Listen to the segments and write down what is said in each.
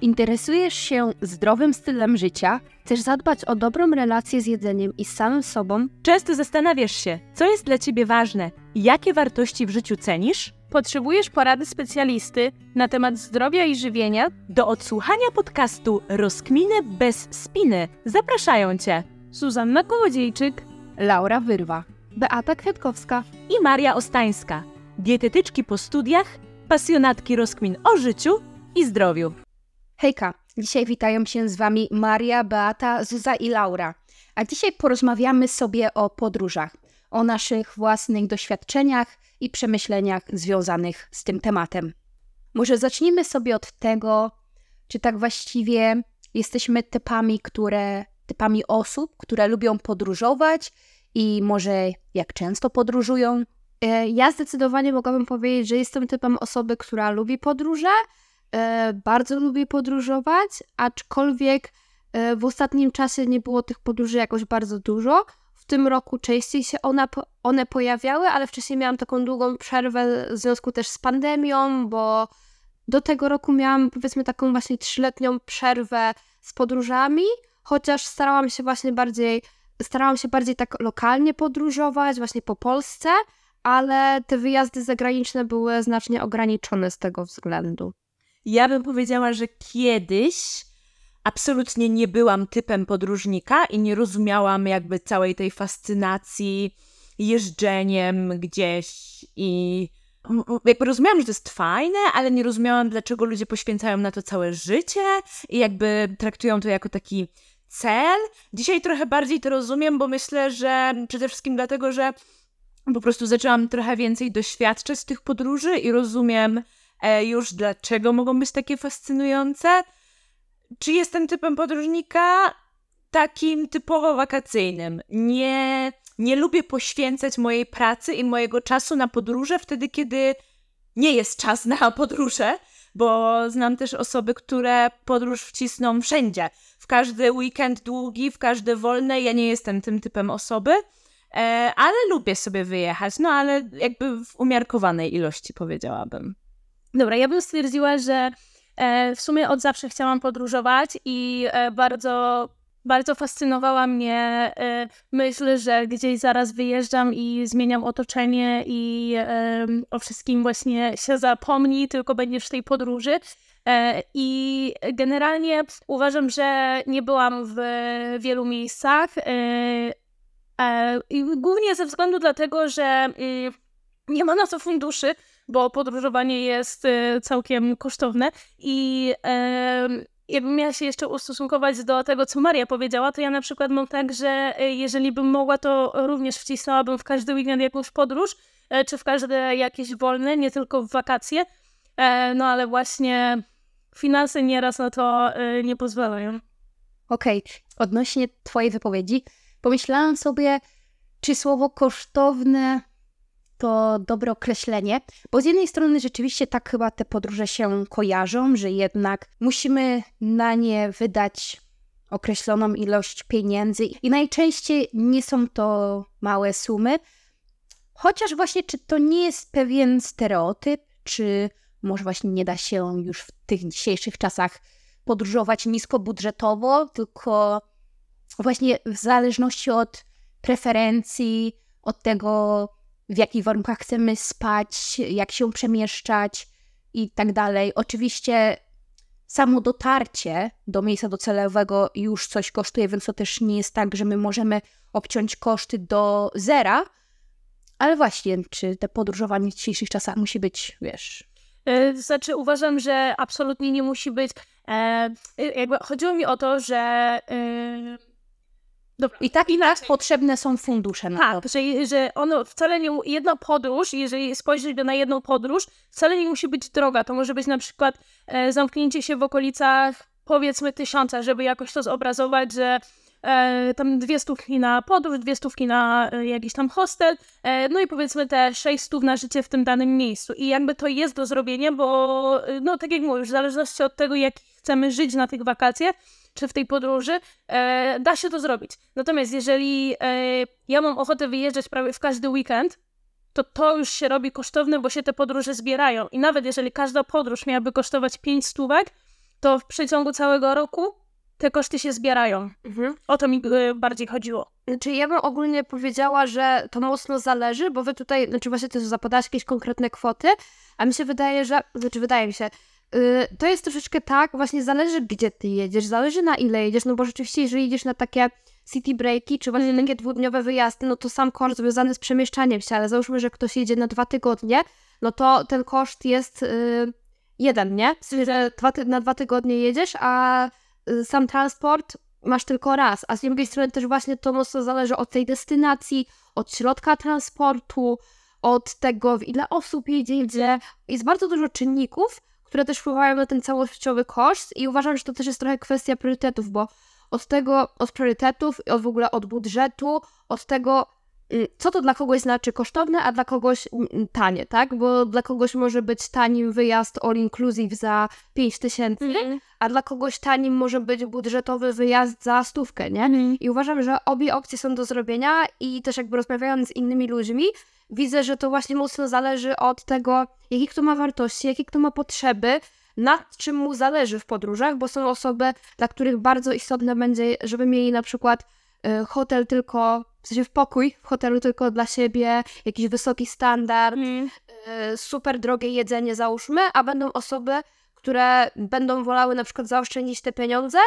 Interesujesz się zdrowym stylem życia? Chcesz zadbać o dobrą relację z jedzeniem i z samym sobą? Często zastanawiasz się, co jest dla ciebie ważne, jakie wartości w życiu cenisz? Potrzebujesz porady specjalisty na temat zdrowia i żywienia? Do odsłuchania podcastu Rozkminy bez spiny zapraszają cię Zuzanna Kołodziejczyk, Laura Wyrwa, Beata Kwiatkowska i Maria Ostańska, dietetyczki po studiach, pasjonatki rozkmin o życiu i zdrowiu. Hejka, dzisiaj witają się z Wami Maria, Beata, Zuza i Laura. A dzisiaj porozmawiamy sobie o podróżach, o naszych własnych doświadczeniach i przemyśleniach związanych z tym tematem. Może zacznijmy sobie od tego, czy tak właściwie jesteśmy typami, które, typami osób, które lubią podróżować i może jak często podróżują. E, ja zdecydowanie mogłabym powiedzieć, że jestem typem osoby, która lubi podróże, bardzo lubi podróżować, aczkolwiek e, w ostatnim czasie nie było tych podróży jakoś bardzo dużo. W tym roku częściej się one, one pojawiały, ale wcześniej miałam taką długą przerwę w związku też z pandemią, bo do tego roku miałam powiedzmy taką właśnie trzyletnią przerwę z podróżami, chociaż starałam się właśnie bardziej, starałam się bardziej tak lokalnie podróżować, właśnie po Polsce, ale te wyjazdy zagraniczne były znacznie ograniczone z tego względu. Ja bym powiedziała, że kiedyś absolutnie nie byłam typem podróżnika i nie rozumiałam jakby całej tej fascynacji jeżdżeniem gdzieś i jakby rozumiałam, że to jest fajne, ale nie rozumiałam, dlaczego ludzie poświęcają na to całe życie i jakby traktują to jako taki cel. Dzisiaj trochę bardziej to rozumiem, bo myślę, że przede wszystkim dlatego, że po prostu zaczęłam trochę więcej doświadczać tych podróży i rozumiem już dlaczego mogą być takie fascynujące. Czy jestem typem podróżnika? Takim typowo wakacyjnym. Nie, nie lubię poświęcać mojej pracy i mojego czasu na podróże wtedy, kiedy nie jest czas na podróże, bo znam też osoby, które podróż wcisną wszędzie. W każdy weekend długi, w każde wolne. Ja nie jestem tym typem osoby. E, ale lubię sobie wyjechać, no ale jakby w umiarkowanej ilości powiedziałabym. Dobra, ja bym stwierdziła, że e, w sumie od zawsze chciałam podróżować i e, bardzo, bardzo fascynowała mnie myśl, że gdzieś zaraz wyjeżdżam i zmieniam otoczenie i o wszystkim właśnie się zapomni, tylko będziesz w tej podróży. I generalnie uważam, że nie byłam w wielu miejscach, E, głównie ze względu dlatego, że y, nie ma na to funduszy, bo podróżowanie jest y, całkiem kosztowne i jakbym miała się jeszcze ustosunkować do tego, co Maria powiedziała, to ja na przykład mam tak, że y, jeżeli bym mogła, to również wcisnęłabym w każdy weekend jakąś podróż, e, czy w każde jakieś wolne, nie tylko w wakacje, e, no ale właśnie finanse nieraz na to nie pozwalają. Okej, okay. odnośnie twojej wypowiedzi, pomyślałam sobie, czy słowo kosztowne to dobre określenie, bo z jednej strony rzeczywiście tak chyba te podróże się kojarzą, że jednak musimy na nie wydać określoną ilość pieniędzy i najczęściej nie są to małe sumy. Chociaż właśnie, czy to nie jest pewien stereotyp, czy może właśnie nie da się już w tych dzisiejszych czasach podróżować niskobudżetowo, tylko właśnie w zależności od preferencji, od tego, w jakich warunkach chcemy spać, jak się przemieszczać i tak dalej. Oczywiście samo dotarcie do miejsca docelowego już coś kosztuje, więc to też nie jest tak, że my możemy obciąć koszty do zera, ale właśnie, czy te podróżowanie w dzisiejszych czasach musi być, wiesz... E, znaczy, uważam, że absolutnie nie musi być. E, jakby chodziło mi o to, że e, Dobra. I tak i tak potrzebne są fundusze na tak, to. Że, że ono wcale nie, jedna podróż, jeżeli spojrzeć na jedną podróż, wcale nie musi być droga. To może być na przykład e, zamknięcie się w okolicach powiedzmy tysiąca, żeby jakoś to zobrazować, że e, tam dwie stówki na podróż, dwie stówki na e, jakiś tam hostel, e, no i powiedzmy te sześć stów na życie w tym danym miejscu. I jakby to jest do zrobienia, bo e, no tak jak mówisz, w zależności od tego, jak chcemy żyć na tych wakacjach, czy w tej podróży, e, da się to zrobić. Natomiast jeżeli e, ja mam ochotę wyjeżdżać prawie w każdy weekend, to to już się robi kosztowne, bo się te podróże zbierają. I nawet jeżeli każda podróż miałaby kosztować 5 stówek, to w przeciągu całego roku te koszty się zbierają. Mhm. O to mi y, bardziej chodziło. Znaczy ja bym ogólnie powiedziała, że to mocno zależy, bo wy tutaj, znaczy właśnie ty zapadałaś jakieś konkretne kwoty, a mi się wydaje, że, znaczy wydaje mi się, to jest troszeczkę tak, właśnie zależy gdzie ty jedziesz, zależy na ile jedziesz, no bo rzeczywiście jeżeli jedziesz na takie city breaki, czy właśnie takie dwudniowe wyjazdy, no to sam koszt związany z przemieszczaniem się, ale załóżmy, że ktoś jedzie na dwa tygodnie, no to ten koszt jest yy, jeden, nie? Sensie, że dwa, ty- na dwa tygodnie jedziesz, a y, sam transport masz tylko raz, a z drugiej strony też właśnie to mocno zależy od tej destynacji, od środka transportu, od tego, w ile osób jedzie, gdzie jest bardzo dużo czynników, które też wpływają na ten całościowy koszt i uważam, że to też jest trochę kwestia priorytetów, bo od tego, od priorytetów, od w ogóle od budżetu, od tego, y, co to dla kogoś znaczy kosztowne, a dla kogoś mm, tanie, tak? Bo dla kogoś może być tanim wyjazd all inclusive za 5 tysięcy, a dla kogoś tanim może być budżetowy wyjazd za stówkę, nie? I uważam, że obie opcje są do zrobienia i też jakby rozmawiając z innymi ludźmi, widzę, że to właśnie mocno zależy od tego, jakie kto ma wartości, jakie kto ma potrzeby, nad czym mu zależy w podróżach, bo są osoby, dla których bardzo istotne będzie, żeby mieli na przykład y, hotel tylko, w sensie w pokój w hotelu tylko dla siebie, jakiś wysoki standard, y, super drogie jedzenie załóżmy, a będą osoby, które będą wolały na przykład zaoszczędzić te pieniądze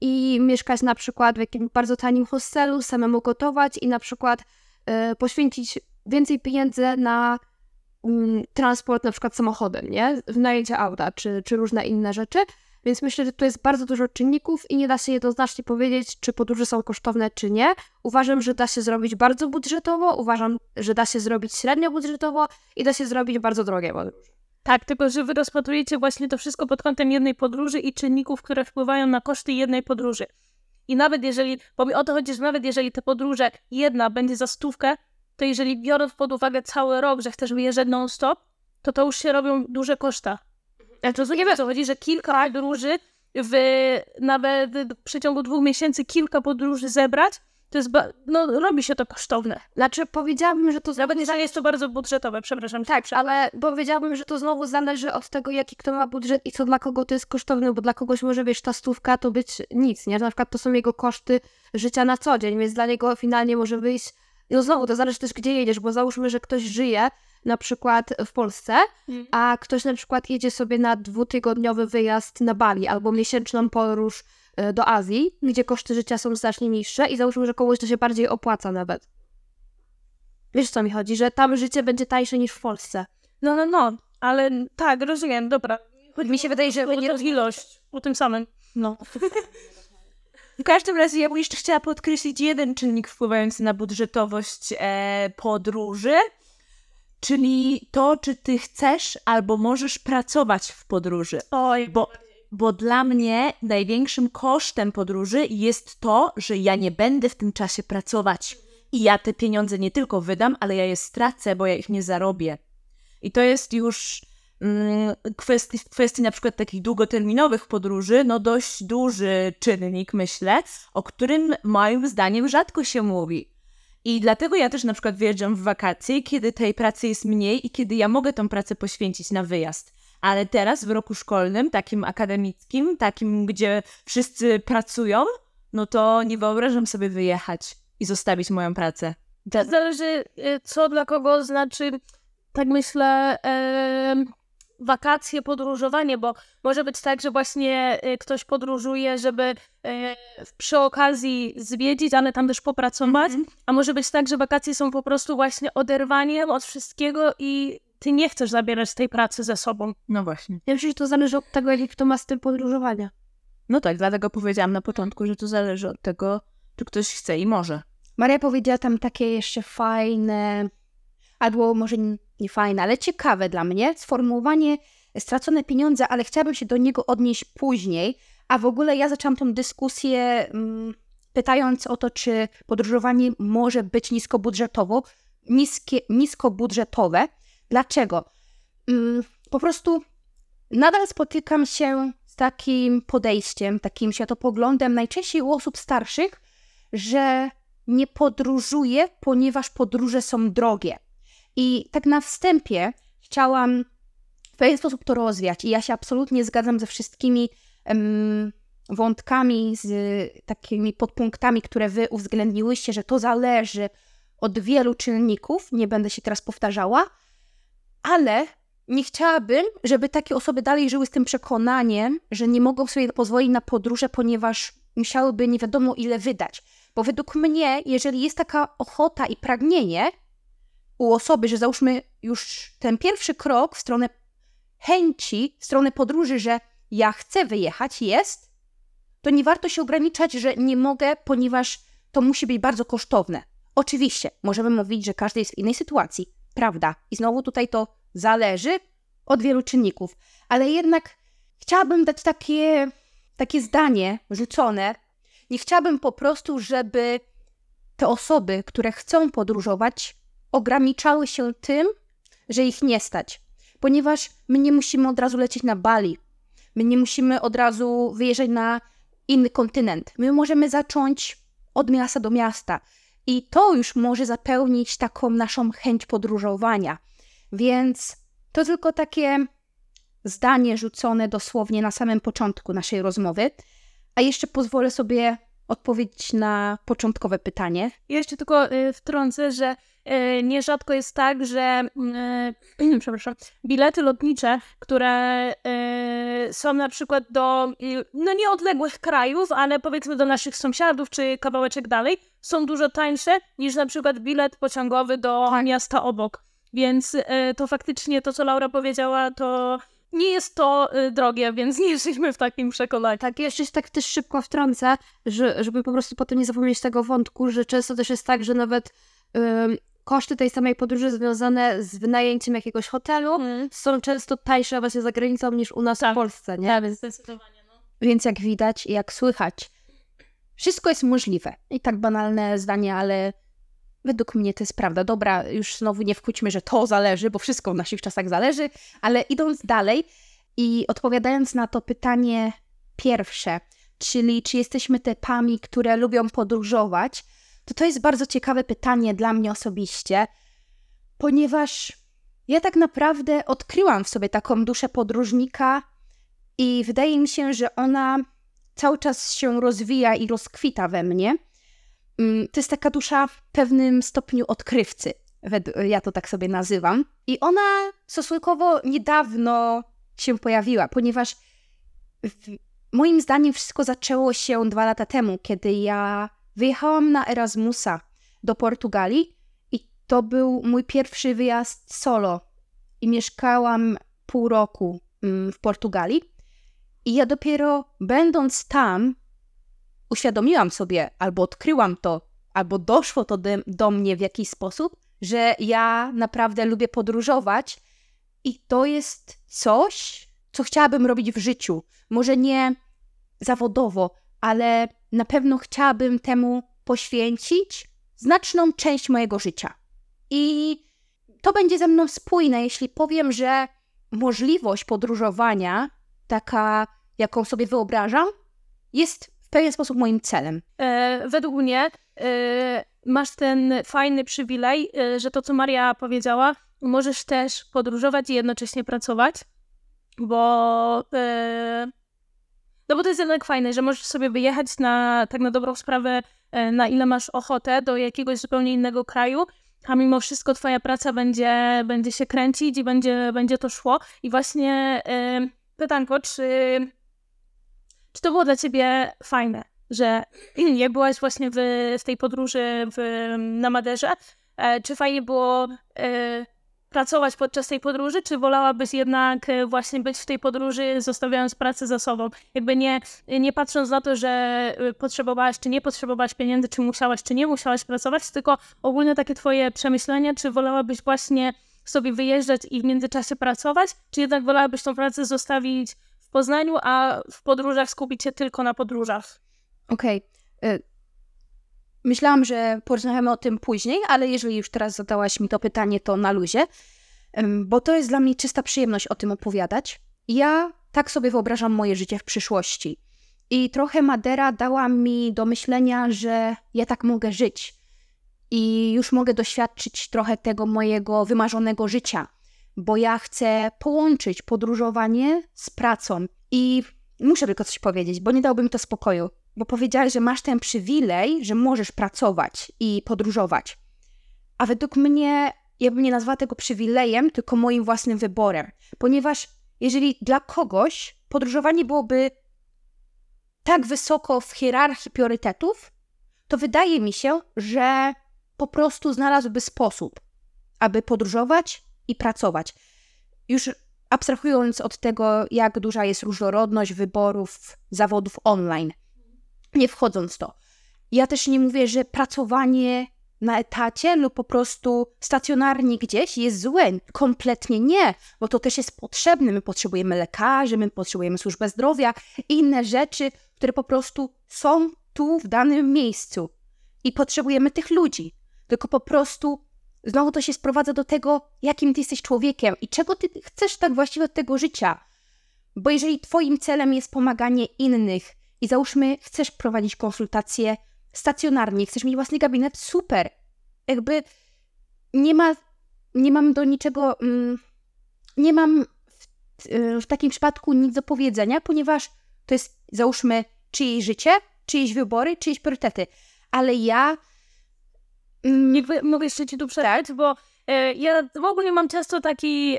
i mieszkać na przykład w jakimś bardzo tanim hostelu, samemu gotować i na przykład y, poświęcić więcej pieniędzy na mm, transport na przykład samochodem, nie? W najęcie auta czy, czy różne inne rzeczy. Więc myślę, że tu jest bardzo dużo czynników i nie da się jednoznacznie powiedzieć, czy podróże są kosztowne, czy nie. Uważam, że da się zrobić bardzo budżetowo, uważam, że da się zrobić średnio budżetowo i da się zrobić bardzo drogie podróże. Tak, tylko że wy rozpatrujecie właśnie to wszystko pod kątem jednej podróży i czynników, które wpływają na koszty jednej podróży. I nawet jeżeli, bo mi o to chodzi, że nawet jeżeli te podróże jedna będzie za stówkę, to jeżeli biorąc pod uwagę cały rok, że chcesz wyjeżdżać non-stop, to to już się robią duże koszta. Ja wiem, co chodzi, że kilka podróży, w, nawet w przeciągu dwóch miesięcy kilka podróży zebrać, to jest, no robi się to kosztowne. Znaczy, powiedziałabym, że to Nawet jeżeli jest to bardzo budżetowe, przepraszam. Tak, ale powiedziałabym, że to znowu zależy od tego, jaki kto ma budżet i co dla kogo to jest kosztowne, bo dla kogoś może, wiesz, ta stówka to być nic, nie? Na przykład to są jego koszty życia na co dzień, więc dla niego finalnie może wyjść, no znowu, to zależy też, gdzie jedziesz, bo załóżmy, że ktoś żyje na przykład w Polsce, Mm. a ktoś na przykład jedzie sobie na dwutygodniowy wyjazd na Bali albo miesięczną podróż e, do Azji, gdzie koszty życia są znacznie niższe i załóżmy, że komuś to się bardziej opłaca nawet. Wiesz, co mi chodzi, że tam życie będzie tańsze niż w Polsce. No, no, no, ale tak, rozumiem, dobra. Mi się wydaje, że O tę ilość, o tym samym. No. W każdym razie ja bym jeszcze chciała podkreślić jeden czynnik wpływający na budżetowość e, podróży, czyli to, czy ty chcesz albo możesz pracować w podróży. Oj, Bo, bo dla mnie największym kosztem podróży jest to, że ja nie będę w tym czasie pracować. I ja te pieniądze nie tylko wydam, ale ja je stracę, bo ja ich nie zarobię. I to jest już kwestii, w kwestii na przykład takich długoterminowych podróży, no dość duży czynnik, myślę, o którym moim zdaniem rzadko się mówi. I dlatego ja też na przykład wyjeżdżam w wakacje, kiedy tej pracy jest mniej i kiedy ja mogę tą pracę poświęcić na wyjazd. Ale teraz w roku szkolnym, takim akademickim, takim, gdzie wszyscy pracują, no to nie wyobrażam sobie wyjechać i zostawić moją pracę. Zależy, y, co dla kogo znaczy, tak myślę, wakacje, podróżowanie, bo może być tak, że właśnie y, ktoś podróżuje, żeby y, przy okazji zwiedzić, ale tam też popracować, a może być tak, że wakacje są po prostu właśnie oderwaniem od wszystkiego i ty nie chcesz zabierać tej pracy ze sobą. No właśnie. Ja myślę, że to zależy od tego, jaki kto ma styl podróżowania. No tak, dlatego powiedziałam na początku, że to zależy od tego, czy ktoś chce i może. Maria powiedziała tam takie jeszcze fajne, albo może n- nie fajne, ale ciekawe dla mnie sformułowanie stracone pieniądze, ale chciałabym się do niego odnieść później. A w ogóle ja zaczęłam tą dyskusję mm, pytając o to, czy podróżowanie może być niskobudżetowo, niskie, niskobudżetowe. Dlaczego? Mm, po prostu nadal spotykam się z takim podejściem, takim światopoglądem, najczęściej u osób starszych, że nie podróżuję, ponieważ podróże są drogie. I tak na wstępie chciałam w pewien sposób to rozwiać. I ja się absolutnie zgadzam ze wszystkimi em, wątkami, z takimi podpunktami, które wy uwzględniłyście, że to zależy od wielu czynników, nie będę się teraz powtarzała, ale nie chciałabym, żeby takie osoby dalej żyły z tym przekonaniem, że nie mogą sobie pozwolić na podróże, ponieważ musiałyby nie wiadomo ile wydać. Bo według mnie, jeżeli jest taka ochota i pragnienie u osoby, że załóżmy już ten pierwszy krok w stronę chęci, w stronę podróży, że ja chcę wyjechać, jest, to nie warto się ograniczać, że nie mogę, ponieważ to musi być bardzo kosztowne. Oczywiście, możemy mówić, że każdy jest w innej sytuacji, prawda? I znowu tutaj to zależy od wielu czynników, ale jednak chciałabym dać takie, takie zdanie rzucone. Nie chciałabym po prostu, żeby te osoby, które chcą podróżować, ograniczały się tym, że ich nie stać, ponieważ my nie musimy od razu lecieć na Bali, my nie musimy od razu wyjeżdżać na inny kontynent. My możemy zacząć od miasta do miasta i to już może zapełnić taką naszą chęć podróżowania. Więc to tylko takie zdanie rzucone dosłownie na samym początku naszej rozmowy. A jeszcze pozwolę sobie odpowiedzieć na początkowe pytanie. Jeszcze tylko y, wtrącę, że y, nierzadko jest tak, że y, przepraszam, bilety lotnicze, które są na przykład do no nieodległych krajów, ale powiedzmy do naszych sąsiadów czy kawałeczek dalej, są dużo tańsze niż na przykład bilet pociągowy do miasta obok. Więc to faktycznie to, co Laura powiedziała, to nie jest to y, drogie, więc nie jesteśmy w takim przekonaniu. Tak, jeszcze się tak też szybko wtrącę, że, żeby po prostu potem nie zapomnieć tego wątku, że często też jest tak, że nawet ym, koszty tej samej podróży związane z wynajęciem jakiegoś hotelu Mm. są często tańsze właśnie za granicą niż u nas Tak. w Polsce, nie? Tak, zdecydowanie. No. Więc jak widać i jak słychać, wszystko jest możliwe. I tak banalne zdanie, ale według mnie to jest prawda. Dobra, już znowu nie wkróćmy, że to zależy, bo wszystko w naszych czasach zależy, ale idąc dalej i odpowiadając na to pytanie pierwsze, czyli czy jesteśmy typami, które lubią podróżować, to to jest bardzo ciekawe pytanie dla mnie osobiście, ponieważ ja tak naprawdę odkryłam w sobie taką duszę podróżnika i wydaje mi się, że ona cały czas się rozwija i rozkwita we mnie. Mm, To jest taka dusza w pewnym stopniu odkrywcy, ja to tak sobie nazywam. I ona stosunkowo niedawno się pojawiła, ponieważ moim zdaniem wszystko zaczęło się dwa lata temu, kiedy ja wyjechałam na Erasmusa do Portugalii i to był mój pierwszy wyjazd solo. I mieszkałam pół roku mm, w Portugalii. I ja dopiero będąc tam, uświadomiłam sobie, albo odkryłam to, albo doszło to do, do mnie w jakiś sposób, że ja naprawdę lubię podróżować i to jest coś, co chciałabym robić w życiu. Może nie zawodowo, ale na pewno chciałabym temu poświęcić znaczną część mojego życia. I to będzie ze mną spójne, jeśli powiem, że możliwość podróżowania, taka jaką sobie wyobrażam, jest pewien sposób moim celem. E, według mnie e, masz ten fajny przywilej, e, że to, co Maria powiedziała, możesz też podróżować i jednocześnie pracować, bo e, no bo to jest jednak fajne, że możesz sobie wyjechać na tak na dobrą sprawę, e, na ile masz ochotę do jakiegoś zupełnie innego kraju, a mimo wszystko twoja praca będzie, będzie się kręcić i będzie, będzie to szło. I właśnie e, pytanko, czy, czy to było dla ciebie fajne, że jak byłaś właśnie w, w tej podróży w, na Maderze, e, czy fajnie było e, pracować podczas tej podróży, czy wolałabyś jednak e, właśnie być w tej podróży, zostawiając pracę za sobą? Jakby nie, nie patrząc na to, że e, potrzebowałaś, czy nie potrzebowałaś pieniędzy, czy musiałaś, czy nie musiałaś pracować, tylko ogólnie takie twoje przemyślenia, czy wolałabyś właśnie sobie wyjeżdżać i w międzyczasie pracować, czy jednak wolałabyś tą pracę zostawić Poznaniu, a w podróżach skupić się tylko na podróżach? Okej. y, Myślałam, że porozmawiamy o tym później, ale jeżeli już teraz zadałaś mi to pytanie, to na luzie, bo to jest dla mnie czysta przyjemność o tym opowiadać. Ja tak sobie wyobrażam moje życie w przyszłości. I trochę Madera dała mi do myślenia, że ja tak mogę żyć. I już mogę doświadczyć trochę tego mojego wymarzonego życia, bo ja chcę połączyć podróżowanie z pracą. I muszę tylko coś powiedzieć, bo nie dałby mi to spokoju. Bo powiedziałeś, że masz ten przywilej, że możesz pracować i podróżować. A według mnie, ja bym nie nazwała tego przywilejem, tylko moim własnym wyborem. Ponieważ jeżeli dla kogoś podróżowanie byłoby tak wysoko w hierarchii priorytetów, to wydaje mi się, że po prostu znalazłby sposób, aby podróżować i pracować. Już abstrahując od tego, jak duża jest różnorodność wyborów zawodów online, nie wchodząc w to. Ja też nie mówię, że pracowanie na etacie lub po prostu stacjonarnie gdzieś jest złe. Kompletnie nie, bo to też jest potrzebne. My potrzebujemy lekarzy, my potrzebujemy służbę zdrowia i inne rzeczy, które po prostu są tu w danym miejscu i potrzebujemy tych ludzi. Tylko po prostu znowu to się sprowadza do tego, jakim ty jesteś człowiekiem i czego ty chcesz tak właściwie od tego życia. Bo jeżeli twoim celem jest pomaganie innych i załóżmy, chcesz prowadzić konsultacje stacjonarnie, chcesz mieć własny gabinet, super. Jakby nie ma, nie mam do niczego, mm, nie mam w, y, w takim przypadku nic do powiedzenia, ponieważ to jest, załóżmy, czyjeś życie, czyjeś wybory, czyjeś priorytety. Ale ja Jakby mogę jeszcze ci tu przerwać, bo e, ja w ogóle mam często taki,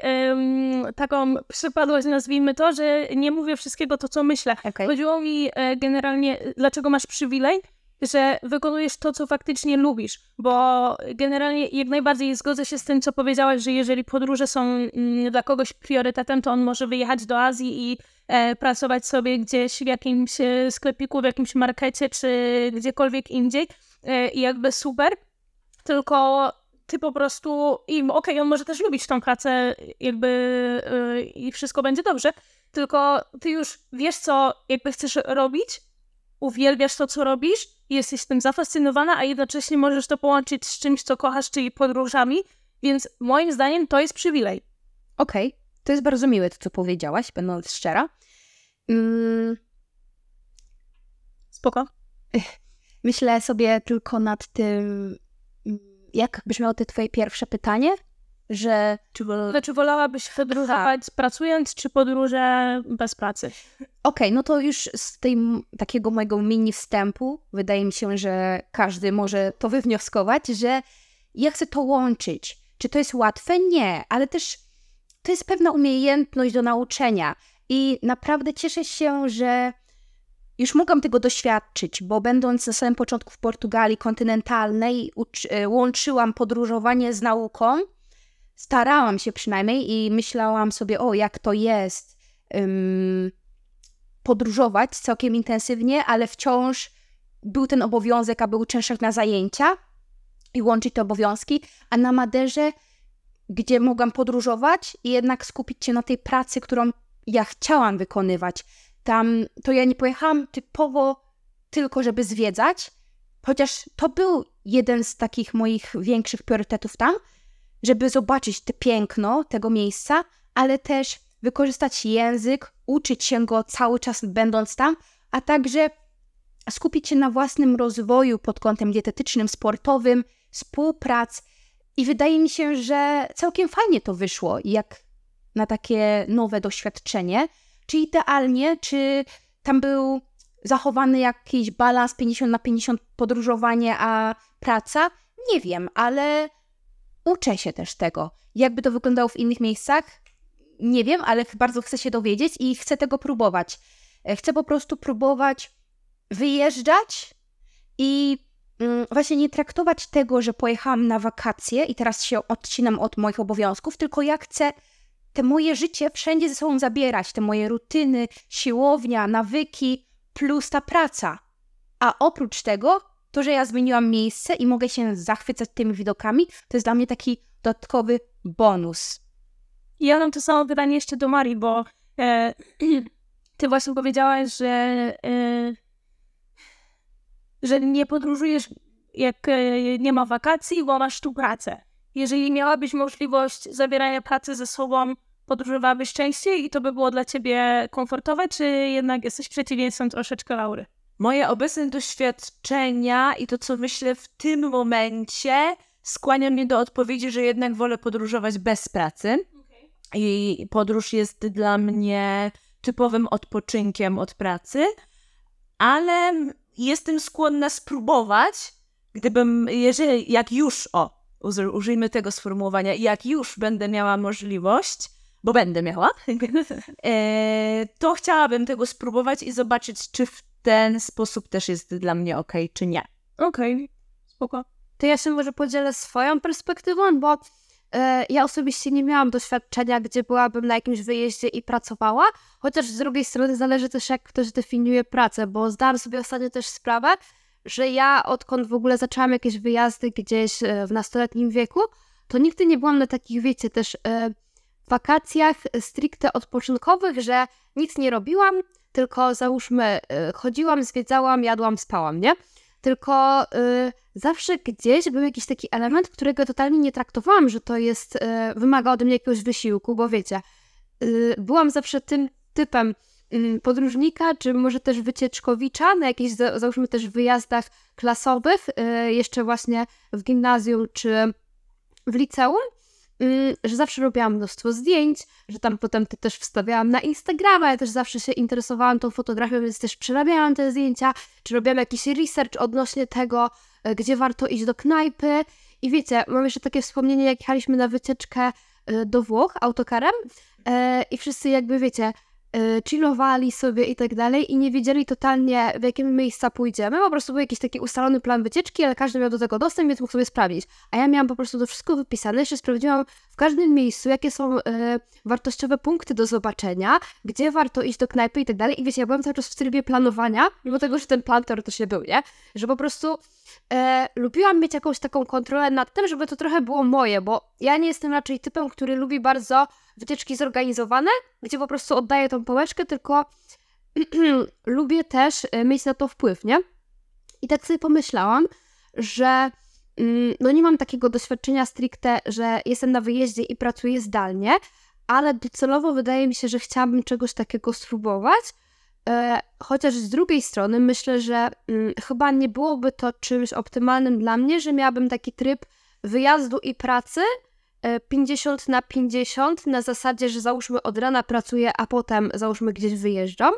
taką przypadłość, nazwijmy to, że nie mówię wszystkiego to, co myślę. Okay. Chodziło mi e, generalnie, dlaczego masz przywilej, że wykonujesz to, co faktycznie lubisz, bo generalnie jak najbardziej zgodzę się z tym, co powiedziałaś, że jeżeli podróże są mm, dla kogoś priorytetem, to on może wyjechać do Azji i e, pracować sobie gdzieś w jakimś sklepiku, w jakimś markecie, czy gdziekolwiek indziej i jakby super tylko ty po prostu, i okej, okay, on może też lubić tą pracę, jakby yy, i wszystko będzie dobrze, tylko ty już wiesz, co jakby chcesz robić, uwielbiasz to, co robisz, jesteś tym zafascynowana, a jednocześnie możesz to połączyć z czymś, co kochasz, czyli podróżami, więc moim zdaniem to jest przywilej. Okej, okay. to jest bardzo miłe to, co powiedziałaś, będąc szczera. Mm. Spoko. Myślę sobie tylko nad tym, jak brzmiało te twoje pierwsze pytanie? Że czy, wol... czy wolałabyś podróżować pracując, czy podróże bez pracy? Okej, okay, no to już z tej takiego mojego mini wstępu wydaje mi się, że każdy może to wywnioskować, że ja chcę to łączyć. Czy to jest łatwe? Nie, ale też to jest pewna umiejętność do nauczenia. I naprawdę cieszę się, że już mogłam tego doświadczyć, bo będąc na samym początku w Portugalii kontynentalnej, e, łączyłam podróżowanie z nauką. Starałam się przynajmniej i myślałam sobie, o jak to jest podróżować całkiem intensywnie, ale wciąż był ten obowiązek, aby uczęszczać na zajęcia i łączyć te obowiązki, a na Maderze, gdzie mogłam podróżować i jednak skupić się na tej pracy, którą ja chciałam wykonywać, tam to ja nie pojechałam typowo tylko, żeby zwiedzać, chociaż to był jeden z takich moich większych priorytetów tam, żeby zobaczyć te piękno tego miejsca, ale też wykorzystać język, uczyć się go cały czas będąc tam, a także skupić się na własnym rozwoju pod kątem dietetycznym, sportowym, współprac. I wydaje mi się, że całkiem fajnie to wyszło, jak na takie nowe doświadczenie czy idealnie, czy tam był zachowany jakiś balans 50 na 50 podróżowanie, a praca? Nie wiem, ale uczę się też tego. Jakby to wyglądało w innych miejscach? Nie wiem, ale bardzo chcę się dowiedzieć i chcę tego próbować. E, chcę po prostu próbować wyjeżdżać i mm, właśnie nie traktować tego, że pojechałam na wakacje i teraz się odcinam od moich obowiązków, tylko ja chcę te moje życie wszędzie ze sobą zabierać, te moje rutyny, siłownia, nawyki, plus ta praca. A oprócz tego, to, że ja zmieniłam miejsce i mogę się zachwycać tymi widokami, to jest dla mnie taki dodatkowy bonus. Ja mam to samo pytanie jeszcze do Marii, bo e, ty właśnie powiedziałaś, że, e, że nie podróżujesz jak e, nie ma wakacji, bo masz tu pracę jeżeli miałabyś możliwość zabierania pracy ze sobą, podróżowałabyś częściej i to by było dla ciebie komfortowe, czy jednak jesteś przeciwieństwem troszeczkę Laury? Moje obecne doświadczenia i to, co myślę w tym momencie, skłania mnie do odpowiedzi, że jednak wolę podróżować bez pracy. Okay. I podróż jest dla mnie typowym odpoczynkiem od pracy, ale jestem skłonna spróbować, gdybym, jeżeli, jak już, o, użyjmy tego sformułowania, jak już będę miała możliwość, bo będę miała, e, to chciałabym tego spróbować i zobaczyć, czy w ten sposób też jest dla mnie ok, czy nie. Okej, okay. spoko. To ja się może podzielę swoją perspektywą, bo e, ja osobiście nie miałam doświadczenia, gdzie byłabym na jakimś wyjeździe i pracowała, chociaż z drugiej strony zależy też, jak ktoś definiuje pracę, bo zdałam sobie ostatnio też sprawę, że ja odkąd w ogóle zaczęłam jakieś wyjazdy gdzieś e, w nastoletnim wieku, to nigdy nie byłam na takich, wiecie, też e, wakacjach stricte odpoczynkowych, że nic nie robiłam, tylko załóżmy e, chodziłam, zwiedzałam, jadłam, spałam, nie? Tylko zawsze gdzieś był jakiś taki element, którego totalnie nie traktowałam, że to jest, wymaga ode mnie jakiegoś wysiłku, bo wiecie, byłam zawsze tym typem podróżnika, czy może też wycieczkowicza na jakichś, załóżmy też wyjazdach klasowych, y, jeszcze właśnie w gimnazjum czy w liceum, Y, że zawsze robiłam mnóstwo zdjęć, że tam potem te też wstawiałam na Instagrama, ja też zawsze się interesowałam tą fotografią, więc też przerabiałam te zdjęcia, czy robiłam jakiś research odnośnie tego, y, gdzie warto iść do knajpy. I wiecie, mam jeszcze takie wspomnienie, jak jechaliśmy na wycieczkę y, do Włoch autokarem i wszyscy jakby, wiecie, chillowali sobie i tak dalej i nie wiedzieli totalnie w jakie miejsca pójdziemy, po prostu był jakiś taki ustalony plan wycieczki, ale każdy miał do tego dostęp, więc mógł sobie sprawdzić. A ja miałam po prostu to wszystko wypisane, jeszcze sprawdziłam w każdym miejscu, jakie są y, wartościowe punkty do zobaczenia, gdzie warto iść do knajpy i tak dalej. I wiecie, ja byłam cały czas w trybie planowania, mimo tego, że ten plan teoretycznie był, nie? Że po prostu e, lubiłam mieć jakąś taką kontrolę nad tym, żeby to trochę było moje, bo ja nie jestem raczej typem, który lubi bardzo wycieczki zorganizowane, gdzie po prostu oddaję tą pałeczkę, tylko lubię też e, mieć na to wpływ, nie? I tak sobie pomyślałam, że mm, no nie mam takiego doświadczenia stricte, że jestem na wyjeździe i pracuję zdalnie, ale docelowo wydaje mi się, że chciałabym czegoś takiego spróbować. E, chociaż z drugiej strony myślę, że mm, chyba nie byłoby to czymś optymalnym dla mnie, że miałabym taki tryb wyjazdu i pracy, 50 e, na 50 na zasadzie, że załóżmy od rana pracuję, a potem załóżmy gdzieś wyjeżdżam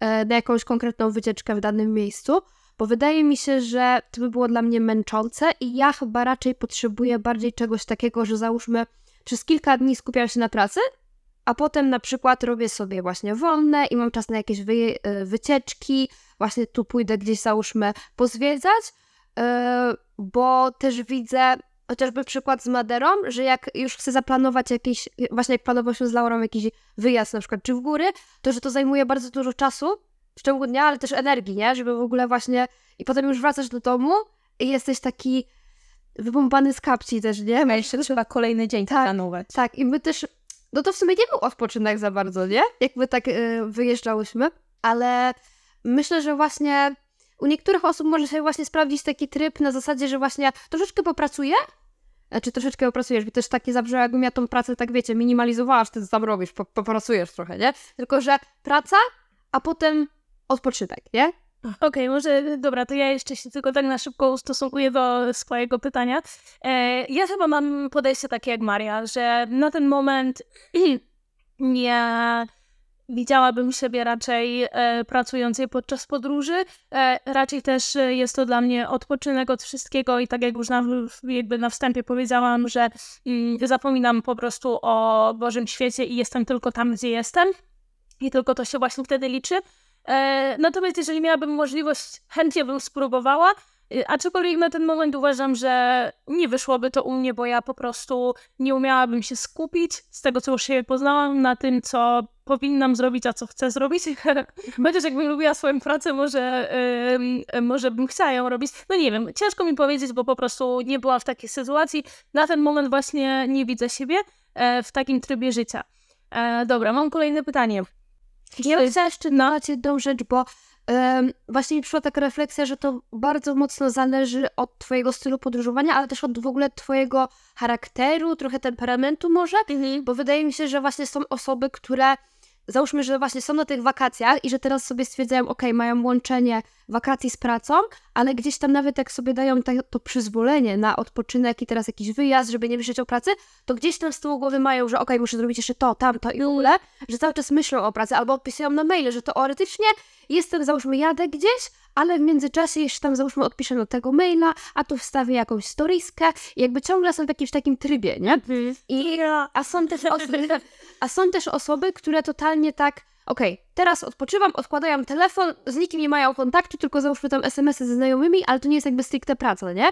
e, na jakąś konkretną wycieczkę w danym miejscu, bo wydaje mi się, że to by było dla mnie męczące i ja chyba raczej potrzebuję bardziej czegoś takiego, że załóżmy przez kilka dni skupiam się na pracy, a potem na przykład robię sobie właśnie wolne i mam czas na jakieś wy, e, wycieczki, właśnie tu pójdę gdzieś załóżmy pozwiedzać, bo też widzę chociażby przykład z Maderą, że jak już chcę zaplanować jakiś, właśnie jak planował się z Laurą jakiś wyjazd na przykład, czy w góry, to że to zajmuje bardzo dużo czasu w ciągu dnia, ale też energii, nie? Żeby w ogóle właśnie i potem już wracasz do domu i jesteś taki wypompany z kapci też, nie? Jeszcze trzeba kolejny dzień tak, planować. Tak, i my też, no to w sumie nie był odpoczynek za bardzo, nie? Jak my tak y, wyjeżdżałyśmy, ale myślę, że właśnie u niektórych osób może się właśnie sprawdzić taki tryb na zasadzie, że właśnie troszeczkę popracuję, czy troszeczkę popracujesz, bo też takie zabrzmiało, jakbym ja tą pracę, tak wiecie, minimalizowała, ty tam robisz, popracujesz trochę, nie? Tylko, że praca, a potem odpoczynek, nie? Okej, okay, może dobra, to ja jeszcze się tylko tak na szybko ustosunkuję do swojego pytania. E, ja chyba mam podejście takie jak Maria, że na ten moment nie widziałabym siebie raczej e, pracującej podczas podróży. E, raczej też jest to dla mnie odpoczynek od wszystkiego i tak jak już na, jakby na wstępie powiedziałam, że mm, zapominam po prostu o Bożym świecie i jestem tylko tam, gdzie jestem. I tylko to się właśnie wtedy liczy. E, natomiast jeżeli miałabym możliwość, chętnie bym spróbowała. Y, aczkolwiek na ten moment uważam, że nie wyszłoby to u mnie, bo ja po prostu nie umiałabym się skupić z tego, co już się poznałam, na tym, co powinnam zrobić, a co chcę zrobić. Chociaż jakbym lubiła swoją pracę, może, yy, może bym chciała ją robić. No nie wiem, ciężko mi powiedzieć, bo po prostu nie byłam w takiej sytuacji. Na ten moment właśnie nie widzę siebie e, w takim trybie życia. E, dobra, mam kolejne pytanie. Ja chcę jeszcze dodać jedną rzecz, bo um, właśnie mi przyszła taka refleksja, że to bardzo mocno zależy od twojego stylu podróżowania, ale też od w ogóle twojego charakteru, trochę temperamentu może, mhm. bo wydaje mi się, że właśnie są osoby, które załóżmy, że właśnie są na tych wakacjach i że teraz sobie stwierdzają, ok, mają łączenie wakacji z pracą, ale gdzieś tam nawet jak sobie dają to przyzwolenie na odpoczynek i teraz jakiś wyjazd, żeby nie myśleć o pracy, to gdzieś tam z tyłu głowy mają, że okej, okay, muszę zrobić jeszcze to, tamto i w ogóle, że cały czas myślą o pracy albo odpisują na maile, że teoretycznie jestem, załóżmy, jadę gdzieś, ale w międzyczasie jeszcze tam załóżmy odpiszę do tego maila, a tu wstawię jakąś storiskę i jakby ciągle są w jakimś takim trybie, nie? Mhm. I, a, są też osoby, a są też osoby, które totalnie tak okej, okay, teraz odpoczywam, odkładają telefon, z nikim nie mają kontaktu, tylko załóżmy tam SMS-y ze znajomymi, ale to nie jest jakby stricte praca, nie?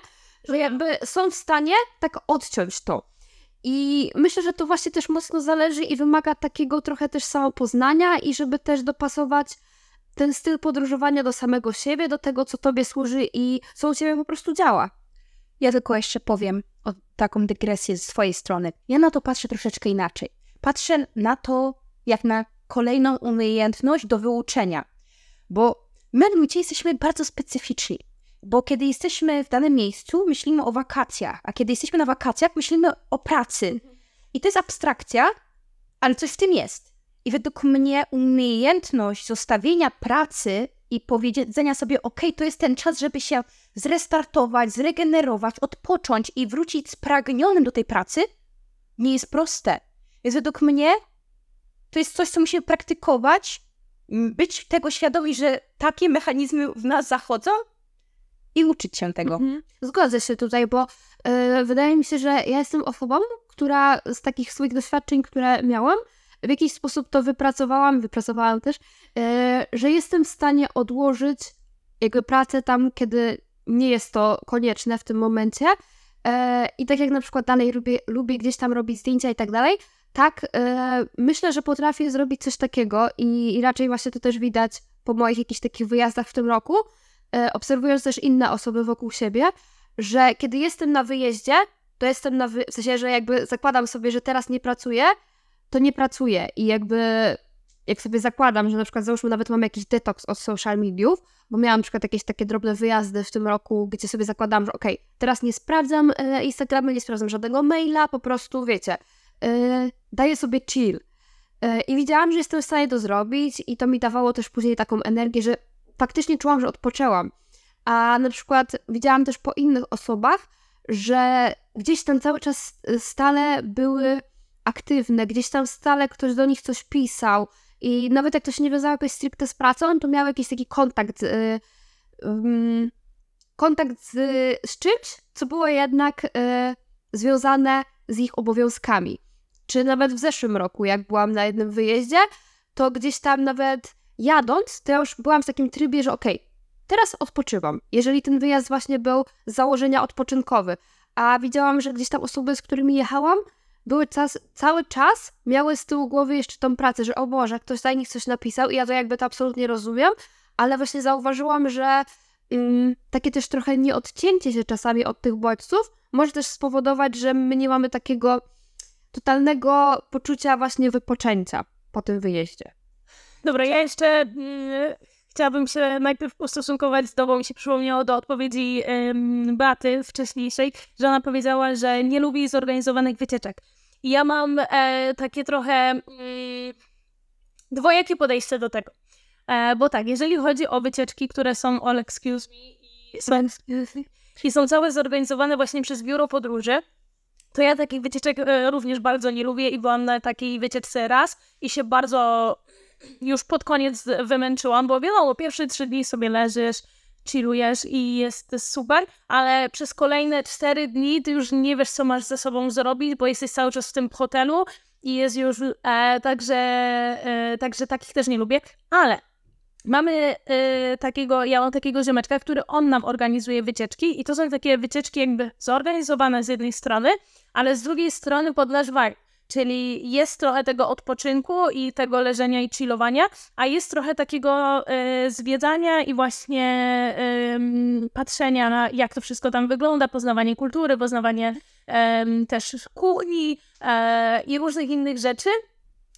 Że jakby są w stanie tak odciąć to. I myślę, że to właśnie też mocno zależy i wymaga takiego trochę też samopoznania i żeby też dopasować ten styl podróżowania do samego siebie, do tego, co tobie służy i co u ciebie po prostu działa. Ja tylko jeszcze powiem o taką dygresję z swojej strony. Ja na to patrzę troszeczkę inaczej. Patrzę na to jak na kolejną umiejętność do wyuczenia, bo my ludzie jesteśmy bardzo specyficzni. Bo kiedy jesteśmy w danym miejscu, myślimy o wakacjach, a kiedy jesteśmy na wakacjach, myślimy o pracy. I to jest abstrakcja, ale coś w tym jest. I według mnie umiejętność zostawienia pracy i powiedzenia sobie, ok, to jest ten czas, żeby się zrestartować, zregenerować, odpocząć i wrócić spragnionym do tej pracy, nie jest proste. Jest według mnie, to jest coś, co musimy praktykować, być tego świadomi, że takie mechanizmy w nas zachodzą i uczyć się tego. Mhm. Zgodzę się tutaj, bo yy, wydaje mi się, że ja jestem osobą, która z takich swoich doświadczeń, które miałam, w jakiś sposób to wypracowałam, wypracowałam też, e, że jestem w stanie odłożyć jakby pracę tam, kiedy nie jest to konieczne w tym momencie. E, I tak jak na przykład dalej lubię, lubię gdzieś tam robić zdjęcia i tak dalej, tak e, myślę, że potrafię zrobić coś takiego i, i raczej właśnie to też widać po moich jakichś takich wyjazdach w tym roku, obserwując też inne osoby wokół siebie, że kiedy jestem na wyjeździe, to jestem na wy... w sensie, że jakby zakładam sobie, że teraz nie pracuję, to nie pracuje i jakby jak sobie zakładam, że na przykład załóżmy nawet mam jakiś detoks od social mediów, bo miałam na przykład jakieś takie drobne wyjazdy w tym roku, gdzie sobie zakładam, że okej, okay, teraz nie sprawdzam e, nie sprawdzam żadnego maila, po prostu wiecie, e, daję sobie chill. E, I widziałam, że jestem w stanie to zrobić i to mi dawało też później taką energię, że faktycznie czułam, że odpoczęłam. A na przykład widziałam też po innych osobach, że gdzieś tam cały czas e, stale były aktywne, gdzieś tam stale ktoś do nich coś pisał i nawet jak to się nie wiązało jakoś stricte z pracą, to miał jakiś taki kontakt, yy, yy, kontakt z, z czymś, co było jednak yy, związane z ich obowiązkami. Czy nawet w zeszłym roku, jak byłam na jednym wyjeździe, to gdzieś tam nawet jadąc, to ja już byłam w takim trybie, że okej, okay, teraz odpoczywam. Jeżeli ten wyjazd właśnie był z założenia odpoczynkowy, a widziałam, że gdzieś tam osoby, z którymi jechałam, były czas, cały czas miały z tyłu głowy jeszcze tą pracę, że o Boże, ktoś za nich coś napisał i ja to jakby to absolutnie rozumiem, ale właśnie zauważyłam, że mm, takie też trochę nieodcięcie się czasami od tych bodźców może też spowodować, że my nie mamy takiego totalnego poczucia właśnie wypoczęcia po tym wyjeździe. Dobra, ja jeszcze mm, chciałabym się najpierw ustosunkować z tobą. Mi się przypomniało do odpowiedzi ym, Baty wcześniejszej, że ona powiedziała, że nie lubi zorganizowanych wycieczek. I ja mam e, takie trochę mm, dwojakie podejście do tego. E, bo tak, jeżeli chodzi o wycieczki, które są all excuse me i są, i są całe zorganizowane właśnie przez biuro podróży, to ja takich wycieczek e, również bardzo nie lubię i byłam na takiej wycieczce raz i się bardzo już pod koniec wymęczyłam, bo wiadomo, pierwsze trzy dni sobie leżysz, chillujesz i jest super, ale przez kolejne cztery dni ty już nie wiesz, co masz ze sobą zrobić, bo jesteś cały czas w tym hotelu i jest już, e, także, e, także takich też nie lubię, ale mamy e, takiego, ja mam takiego ziomeczka, który on nam organizuje wycieczki i to są takie wycieczki jakby zorganizowane z jednej strony, ale z drugiej strony pod nasz vibe. Czyli jest trochę tego odpoczynku i tego leżenia i chillowania, a jest trochę takiego y, zwiedzania i właśnie y, patrzenia na jak to wszystko tam wygląda, poznawanie kultury, poznawanie y, też kuchni e, i różnych innych rzeczy.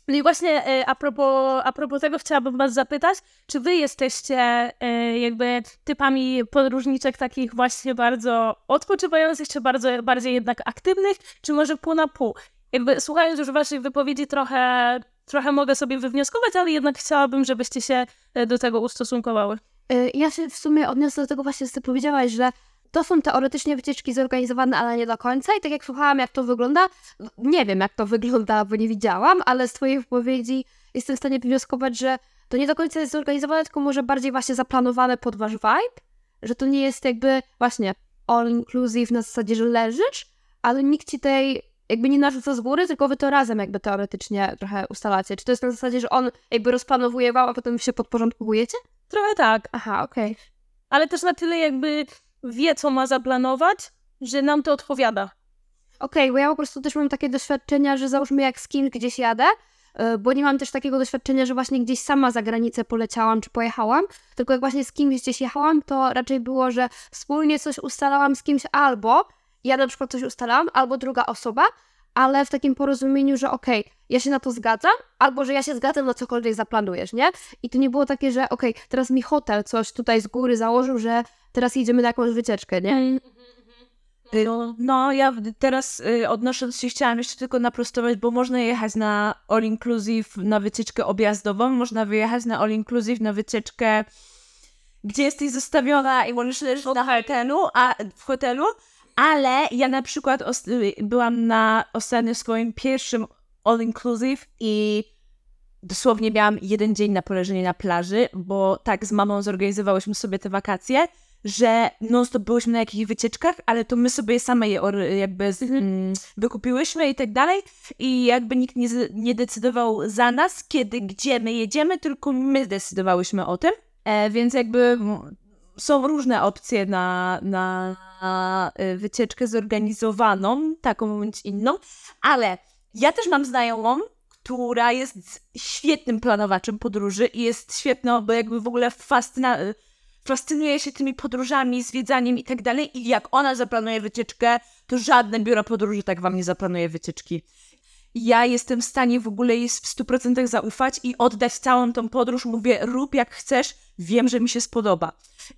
No i właśnie a propos, a propos tego chciałabym was zapytać, czy wy jesteście jakby typami podróżniczek takich właśnie bardzo odpoczywających, czy bardzo, bardziej jednak aktywnych, czy może pół na pół? Jakby słuchając już waszych wypowiedzi trochę, trochę mogę sobie wywnioskować, ale jednak chciałabym, żebyście się e, do tego ustosunkowały. Y, Ja się w sumie odniosę do tego właśnie, co powiedziałaś, że to są teoretycznie wycieczki zorganizowane, ale nie do końca. I tak jak słuchałam, jak to wygląda, nie wiem, jak to wygląda, bo nie widziałam, ale z twojej wypowiedzi jestem w stanie wywnioskować, że to nie do końca jest zorganizowane, tylko może bardziej właśnie zaplanowane pod wasz vibe, że to nie jest jakby właśnie all inclusive na zasadzie, że leżysz, ale nikt ci tej jakby nie narzuca z góry, tylko wy to razem jakby teoretycznie trochę ustalacie. Czy to jest na zasadzie, że on jakby rozplanowuje wam, a potem się podporządkowujecie? Trochę tak, Aha, okej. ale też na tyle jakby wie, co ma zaplanować, że nam to odpowiada. Okej, bo ja po prostu też mam takie doświadczenia, że załóżmy jak z kimś gdzieś jadę, y, bo nie mam też takiego doświadczenia, że właśnie gdzieś sama za granicę poleciałam czy pojechałam, tylko jak właśnie z kimś gdzieś jechałam, to raczej było, że wspólnie coś ustalałam z kimś albo ja na przykład coś ustalałam, albo druga osoba, ale w takim porozumieniu, że okej, ja się na to zgadzam, albo że ja się zgadzam na cokolwiek zaplanujesz, nie? I to nie było takie, że okej, teraz mi hotel coś tutaj z góry założył, że teraz jedziemy na jakąś wycieczkę, nie? Y, No, ja w- teraz y, odnosząc się chciałam jeszcze tylko naprostować, bo można jechać na all inclusive na wycieczkę objazdową, można wyjechać na all inclusive na wycieczkę, gdzie jesteś zostawiona i możesz leżeć na hotelu, a w hotelu, ale ja na przykład y, byłam na ostatnio swoim pierwszym all inclusive i dosłownie miałam jeden dzień na poleżenie na plaży, bo tak z mamą zorganizowałyśmy sobie te wakacje, że non-stop byłyśmy na jakichś wycieczkach, ale to my sobie same je jakby z, mm, wykupiłyśmy i tak dalej. I jakby nikt nie, nie decydował za nas, kiedy, gdzie my jedziemy, tylko my decydowałyśmy o tym, e, więc jakby są różne opcje na, na, y, wycieczkę zorganizowaną, taką bądź inną, ale ja też mam znajomą, która jest świetnym planowaczem podróży i jest świetna, bo jakby w ogóle fascyna, fascynuje się tymi podróżami, zwiedzaniem i tak dalej. I jak ona zaplanuje wycieczkę, to żadne biuro podróży tak wam nie zaplanuje wycieczki. Ja jestem w stanie w ogóle jej w 100% zaufać i oddać całą tą podróż. Mówię, rób jak chcesz, wiem, że mi się spodoba.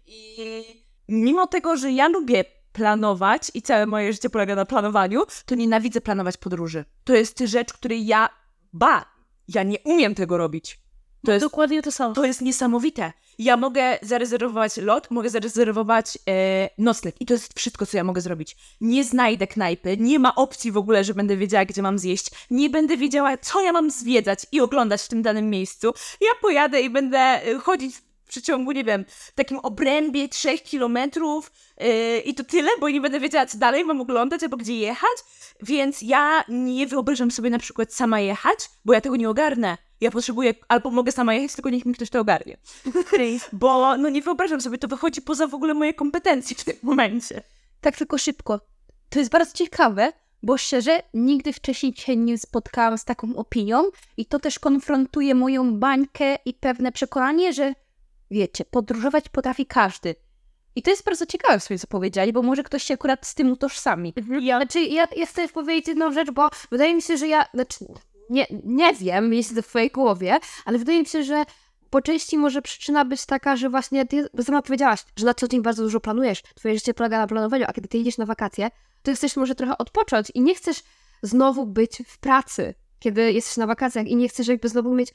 I mimo tego, że ja lubię planować i całe moje życie polega na planowaniu, to nienawidzę planować podróży. To jest rzecz, której ja, ba, ja nie umiem tego robić. To jest, Dokładnie to samo. to jest niesamowite. Ja mogę zarezerwować lot, mogę zarezerwować e, nocleg i to jest wszystko, co ja mogę zrobić. Nie znajdę knajpy, nie ma opcji w ogóle, że będę wiedziała, gdzie mam zjeść. Nie będę wiedziała, co ja mam zwiedzać i oglądać w tym danym miejscu. Ja pojadę i będę e, chodzić przeciągu, nie wiem, w takim obrębie 3 kilometrów e, i to tyle, bo nie będę wiedziała, co dalej mam oglądać albo gdzie jechać. Więc ja nie wyobrażam sobie na przykład sama jechać, bo ja tego nie ogarnę. Ja potrzebuję, albo mogę sama jechać, tylko niech mi ktoś to ogarnie. Bo no nie wyobrażam sobie, to wychodzi poza w ogóle moje kompetencje w tym momencie. Tak tylko szybko. To jest bardzo ciekawe, bo szczerze, nigdy wcześniej się nie spotkałam z taką opinią i to też konfrontuje moją bańkę i pewne przekonanie, że wiecie, podróżować potrafi każdy. I to jest bardzo ciekawe w swoim co powiedzieli, bo może ktoś się akurat z tym utożsami. Ja, znaczy, ja, ja chcę powiedzieć jedną rzecz, bo wydaje mi się, że ja, znaczy, nie, nie wiem, jest to w twojej głowie, ale wydaje mi się, że po części może przyczyna być taka, że właśnie ty sama powiedziałaś, że na co dzień bardzo dużo planujesz, twoje życie polega na planowaniu, a kiedy ty jedziesz na wakacje, to chcesz może trochę odpocząć i nie chcesz znowu być w pracy, kiedy jesteś na wakacjach i nie chcesz jakby znowu mieć,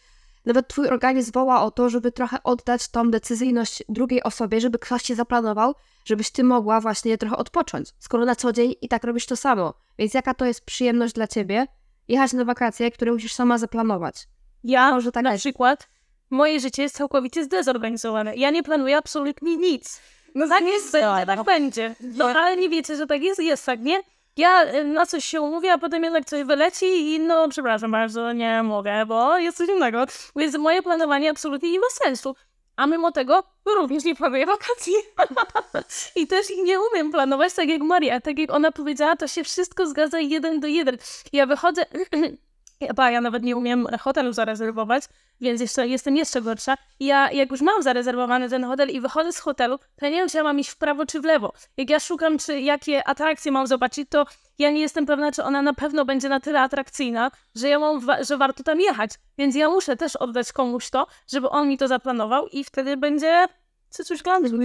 nawet twój organizm woła o to, żeby trochę oddać tą decyzyjność drugiej osobie, żeby ktoś cię zaplanował, żebyś ty mogła właśnie trochę odpocząć, skoro na co dzień i tak robisz to samo. Więc jaka to jest przyjemność dla ciebie jechać na wakacje, które musisz sama zaplanować? Ja Może tak na jest. przykład, moje życie jest całkowicie zdezorganizowane. Ja nie planuję absolutnie nic. No tak jest, będzie, tak będzie. No ale nie wiecie, że tak jest, jest tak, nie? Ja y, na coś się umówię, a potem jednak coś wyleci i no przepraszam bardzo, nie mogę, bo jest coś innego. Więc moje planowanie absolutnie nie ma sensu. A mimo tego również nie planuję wakacji. I też ich nie umiem planować tak jak Maria. Tak jak ona powiedziała, to się wszystko zgadza jeden do jeden. Ja wychodzę... Ba, ja nawet nie umiem hotelu zarezerwować, więc jeszcze, jestem jeszcze gorsza. Ja jak już mam zarezerwowany ten hotel i wychodzę z hotelu, to ja nie wiem, czy ja mam iść w prawo czy w lewo. Jak ja szukam, czy jakie atrakcje mam zobaczyć, to ja nie jestem pewna, czy ona na pewno będzie na tyle atrakcyjna, że ja mam, wa- że warto tam jechać. Więc ja muszę też oddać komuś to, żeby on mi to zaplanował i wtedy będzie coś glandu.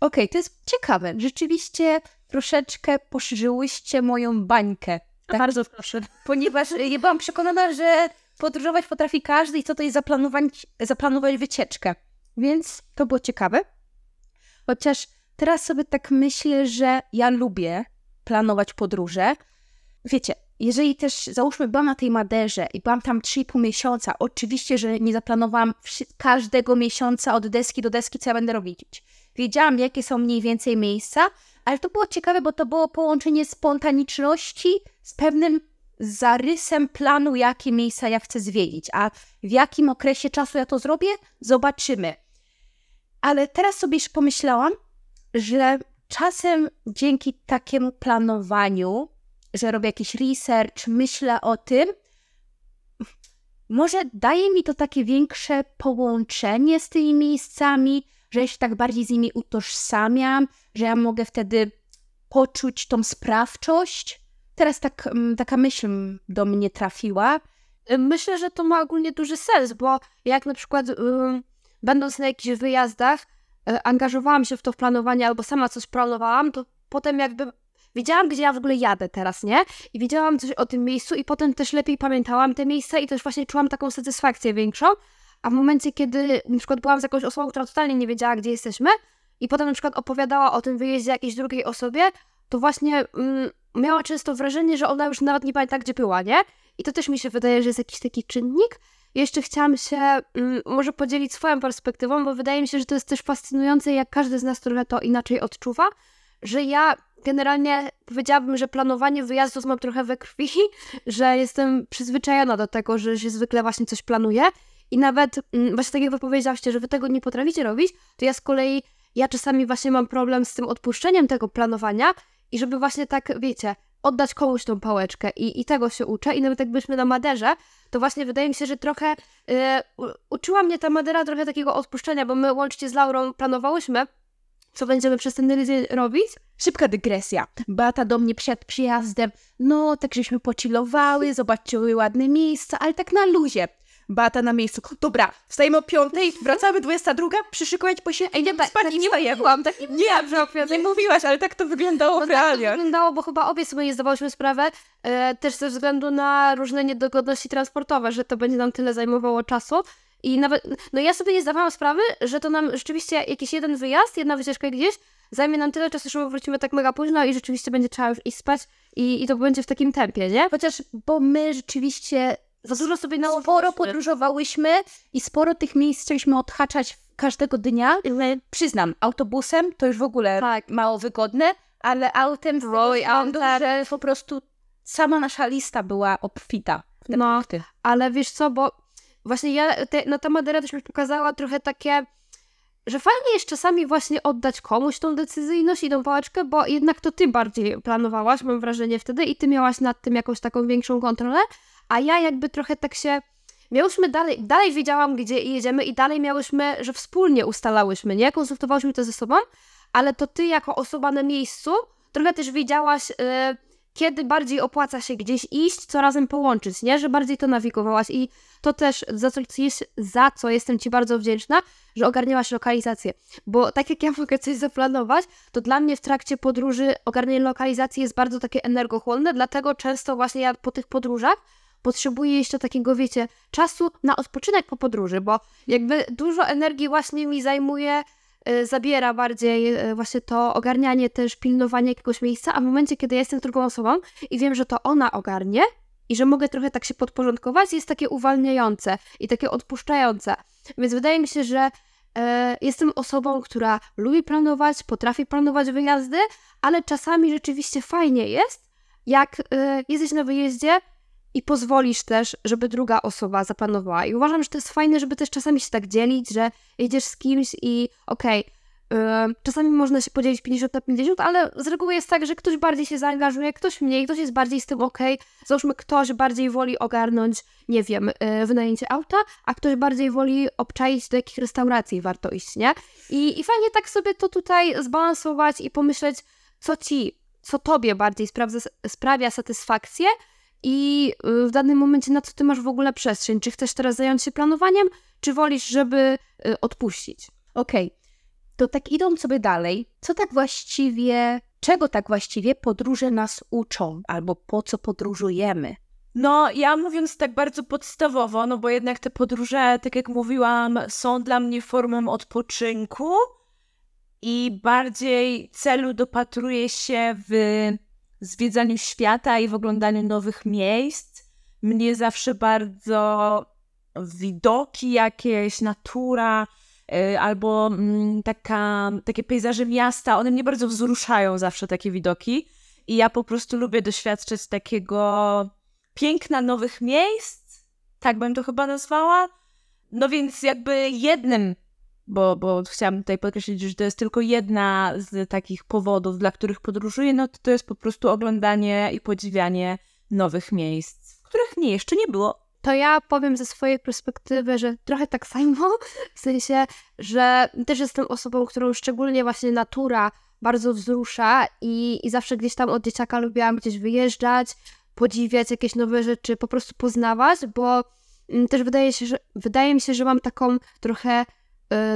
Okej, to jest ciekawe. Rzeczywiście troszeczkę poszerzyłyście moją bańkę. Tak? Bardzo proszę. Ponieważ y, ja byłam przekonana, że podróżować potrafi każdy i co to jest zaplanować, zaplanować wycieczkę. Więc to było ciekawe. Chociaż teraz sobie tak myślę, że ja lubię planować podróże. Wiecie, jeżeli też załóżmy byłam na tej Maderze i byłam tam 3,5 miesiąca, oczywiście, że nie zaplanowałam każdego miesiąca od deski do deski, co ja będę robić. Wiedziałam, jakie są mniej więcej miejsca, ale to było ciekawe, bo to było połączenie spontaniczności z pewnym zarysem planu, jakie miejsca ja chcę zwiedzić, a w jakim okresie czasu ja to zrobię, zobaczymy. Ale teraz sobie już pomyślałam, że czasem dzięki takiemu planowaniu, że robię jakiś research, myślę o tym, może daje mi to takie większe połączenie z tymi miejscami, że się tak bardziej z nimi utożsamiam, że ja mogę wtedy poczuć tą sprawczość. Teraz tak, mm, taka myśl do mnie trafiła. Myślę, że to ma ogólnie duży sens, bo jak na przykład będąc na jakichś wyjazdach, e, angażowałam się w to w planowanie albo sama coś planowałam, to potem jakby wiedziałam, gdzie ja w ogóle jadę teraz, nie? I wiedziałam coś o tym miejscu i potem też lepiej pamiętałam te miejsca i też właśnie czułam taką satysfakcję większą. A w momencie, kiedy na przykład byłam z jakąś osobą, która totalnie nie wiedziała, gdzie jesteśmy i potem na przykład opowiadała o tym wyjeździe jakiejś drugiej osobie, to właśnie mm, miała często wrażenie, że ona już nawet nie pamięta, gdzie była, nie? I to też mi się wydaje, że jest jakiś taki czynnik. Jeszcze chciałam się mm, może podzielić swoją perspektywą, bo wydaje mi się, że to jest też fascynujące, jak każdy z nas trochę to inaczej odczuwa, że ja generalnie powiedziałabym, że planowanie wyjazdów mam trochę we krwi, że jestem przyzwyczajona do tego, że się zwykle właśnie coś planuje i nawet mm, właśnie tak jak wy powiedziałyście, że wy tego nie potraficie robić, to ja z kolei, ja czasami właśnie mam problem z tym odpuszczeniem tego planowania i żeby właśnie tak, wiecie, oddać komuś tą pałeczkę i, i tego się uczę i nawet jak byliśmy na Maderze, to właśnie wydaje mi się, że trochę yy, uczyła mnie ta Madera trochę takiego odpuszczenia, bo my łącznie z Laurą planowałyśmy, co będziemy przez ten tydzień robić. Szybka dygresja. Beata do mnie przed przyjazdem, no tak żeśmy pocilowały, zobaczyły ładne miejsca, ale tak na luzie. Bata na miejscu. Dobra, wstajemy o piątej, wracamy 22, przyszykować po się, ej, nie spać tak, nie wstajemy. Tak nie mówiłam, że o piątej. Nie mówiłaś, ale tak to wyglądało no, w realnie. Tak to wyglądało, bo chyba obie sobie nie zdawałyśmy sprawę, e, też ze względu na różne niedogodności transportowe, że to będzie nam tyle zajmowało czasu. I nawet, no ja sobie nie zdawałam sprawy, że to nam rzeczywiście jakiś jeden wyjazd, jedna wycieczka gdzieś zajmie nam tyle czasu, że my wrócimy tak mega późno i rzeczywiście będzie trzeba już iść spać i, i to będzie w takim tempie, nie? Chociaż, bo my rzeczywiście za dużo sobie na sporo podróżowałyśmy i sporo tych miejsc chcieliśmy odhaczać każdego dnia. Przyznam, autobusem to już w ogóle tak. mało wygodne, ale autem Roy, że po prostu sama nasza lista była obfita. no, punkty. ale wiesz co, bo właśnie ja, te, no ta Madera też mi pokazała trochę takie, że fajnie jest czasami właśnie oddać komuś tą decyzyjność i tą pałeczkę, bo jednak to ty bardziej planowałaś, mam wrażenie wtedy i ty miałaś nad tym jakąś taką większą kontrolę, a ja jakby trochę tak się... Miałyśmy dalej, dalej wiedziałam, gdzie jedziemy i dalej miałyśmy, że wspólnie ustalałyśmy, nie? Konsultowałyśmy to ze sobą, ale to ty jako osoba na miejscu trochę też wiedziałaś, yy, kiedy bardziej opłaca się gdzieś iść, co razem połączyć, nie? Że bardziej to nawigowałaś i to też za co, za co jestem Ci bardzo wdzięczna, że ogarniałaś lokalizację. Bo tak jak ja mogę coś zaplanować, to dla mnie w trakcie podróży ogarnianie lokalizacji jest bardzo takie energochłonne, dlatego często właśnie ja po tych podróżach potrzebuję jeszcze takiego, wiecie, czasu na odpoczynek po podróży, bo jakby dużo energii właśnie mi zajmuje, y, zabiera bardziej y, właśnie to ogarnianie też, pilnowanie jakiegoś miejsca, a w momencie, kiedy ja jestem drugą osobą i wiem, że to ona ogarnie i że mogę trochę tak się podporządkować, jest takie uwalniające i takie odpuszczające. Więc wydaje mi się, że e, jestem osobą, która lubi planować, potrafi planować wyjazdy, ale czasami rzeczywiście fajnie jest, jak jesteś na wyjeździe i pozwolisz też, żeby druga osoba zaplanowała. I uważam, że to jest fajne, żeby też czasami się tak dzielić, że jedziesz z kimś i okej, okay, yy, czasami można się podzielić 50 na 50, ale z reguły jest tak, że ktoś bardziej się zaangażuje, ktoś mniej, ktoś jest bardziej z tym okej. Okay. Załóżmy, ktoś bardziej woli ogarnąć, nie wiem, yy, wynajęcie auta, a ktoś bardziej woli obczaić, do jakich restauracji warto iść, nie? I, I fajnie tak sobie to tutaj zbalansować i pomyśleć, co ci, co tobie bardziej sprawia, sprawia satysfakcję, i y, w danym momencie na co ty masz w ogóle przestrzeń. Czy chcesz teraz zająć się planowaniem, czy wolisz, żeby y, odpuścić? Okej, okay. to tak idąc sobie dalej, co tak właściwie, czego tak właściwie podróże nas uczą, albo po co podróżujemy? No, ja mówiąc tak bardzo podstawowo, no bo jednak te podróże, tak jak mówiłam, są dla mnie formą odpoczynku i bardziej celu dopatruję się w zwiedzaniu świata i w oglądaniu nowych miejsc. Mnie zawsze bardzo widoki jakieś, natura yy, albo yy, taka, takie pejzaże miasta, one mnie bardzo wzruszają zawsze takie widoki i ja po prostu lubię doświadczać takiego piękna nowych miejsc, tak bym to chyba nazwała. No więc jakby jednym, bo, bo chciałam tutaj podkreślić, że to jest tylko jedna z takich powodów, dla których podróżuję, no to to jest po prostu oglądanie i podziwianie nowych miejsc, w których nie jeszcze nie było. To ja powiem ze swojej perspektywy, że trochę tak samo, w sensie, że też jestem osobą, którą szczególnie właśnie natura bardzo wzrusza i, i zawsze gdzieś tam od dzieciaka lubiłam gdzieś wyjeżdżać, podziwiać jakieś nowe rzeczy, po prostu poznawać, bo mm, też wydaje, się, że, wydaje mi się, że mam taką trochę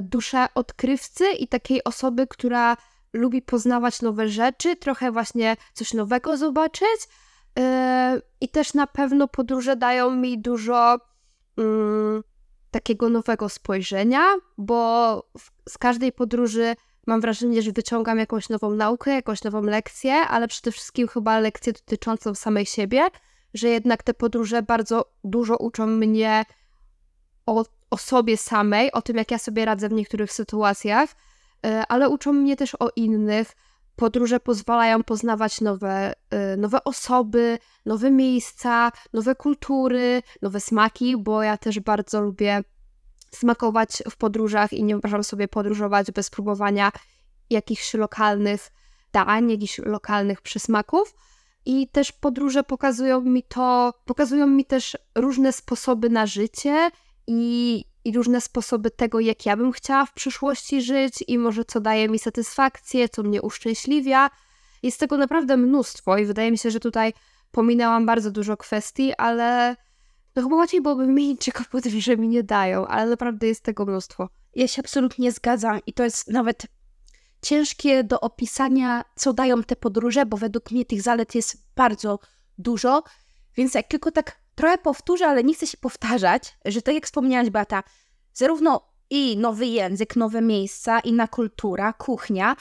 duszę odkrywcy i takiej osoby, która lubi poznawać nowe rzeczy, trochę właśnie coś nowego zobaczyć. Y, I też na pewno podróże dają mi dużo y, takiego nowego spojrzenia, bo z każdej podróży mam wrażenie, że wyciągam jakąś nową naukę, jakąś nową lekcję, ale przede wszystkim chyba lekcję dotyczącą samej siebie, że jednak te podróże bardzo dużo uczą mnie o, o sobie samej, o tym, jak ja sobie radzę w niektórych sytuacjach, e, ale uczą mnie też o innych. Podróże pozwalają poznawać nowe, e, nowe osoby, nowe miejsca, nowe kultury, nowe smaki, bo ja też bardzo lubię smakować w podróżach i nie wyobrażam sobie podróżować bez próbowania jakichś lokalnych dań, jakichś lokalnych przysmaków. I też podróże pokazują mi to, pokazują mi też różne sposoby na życie i, i różne sposoby tego, jak ja bym chciała w przyszłości żyć, i może co daje mi satysfakcję, co mnie uszczęśliwia. Jest tego naprawdę mnóstwo, i wydaje mi się, że tutaj pominęłam bardzo dużo kwestii, ale no chyba łatwiej byłoby wymienić czego podróże mi nie dają, ale naprawdę jest tego mnóstwo. Ja się absolutnie zgadzam i to jest nawet ciężkie do opisania, co dają te podróże, bo według mnie tych zalet jest bardzo dużo, więc jak tylko tak trochę powtórzę, ale nie chcę się powtarzać, że tak jak wspomniałaś Bata, zarówno i nowy język, nowe miejsca, inna kultura, kuchnia,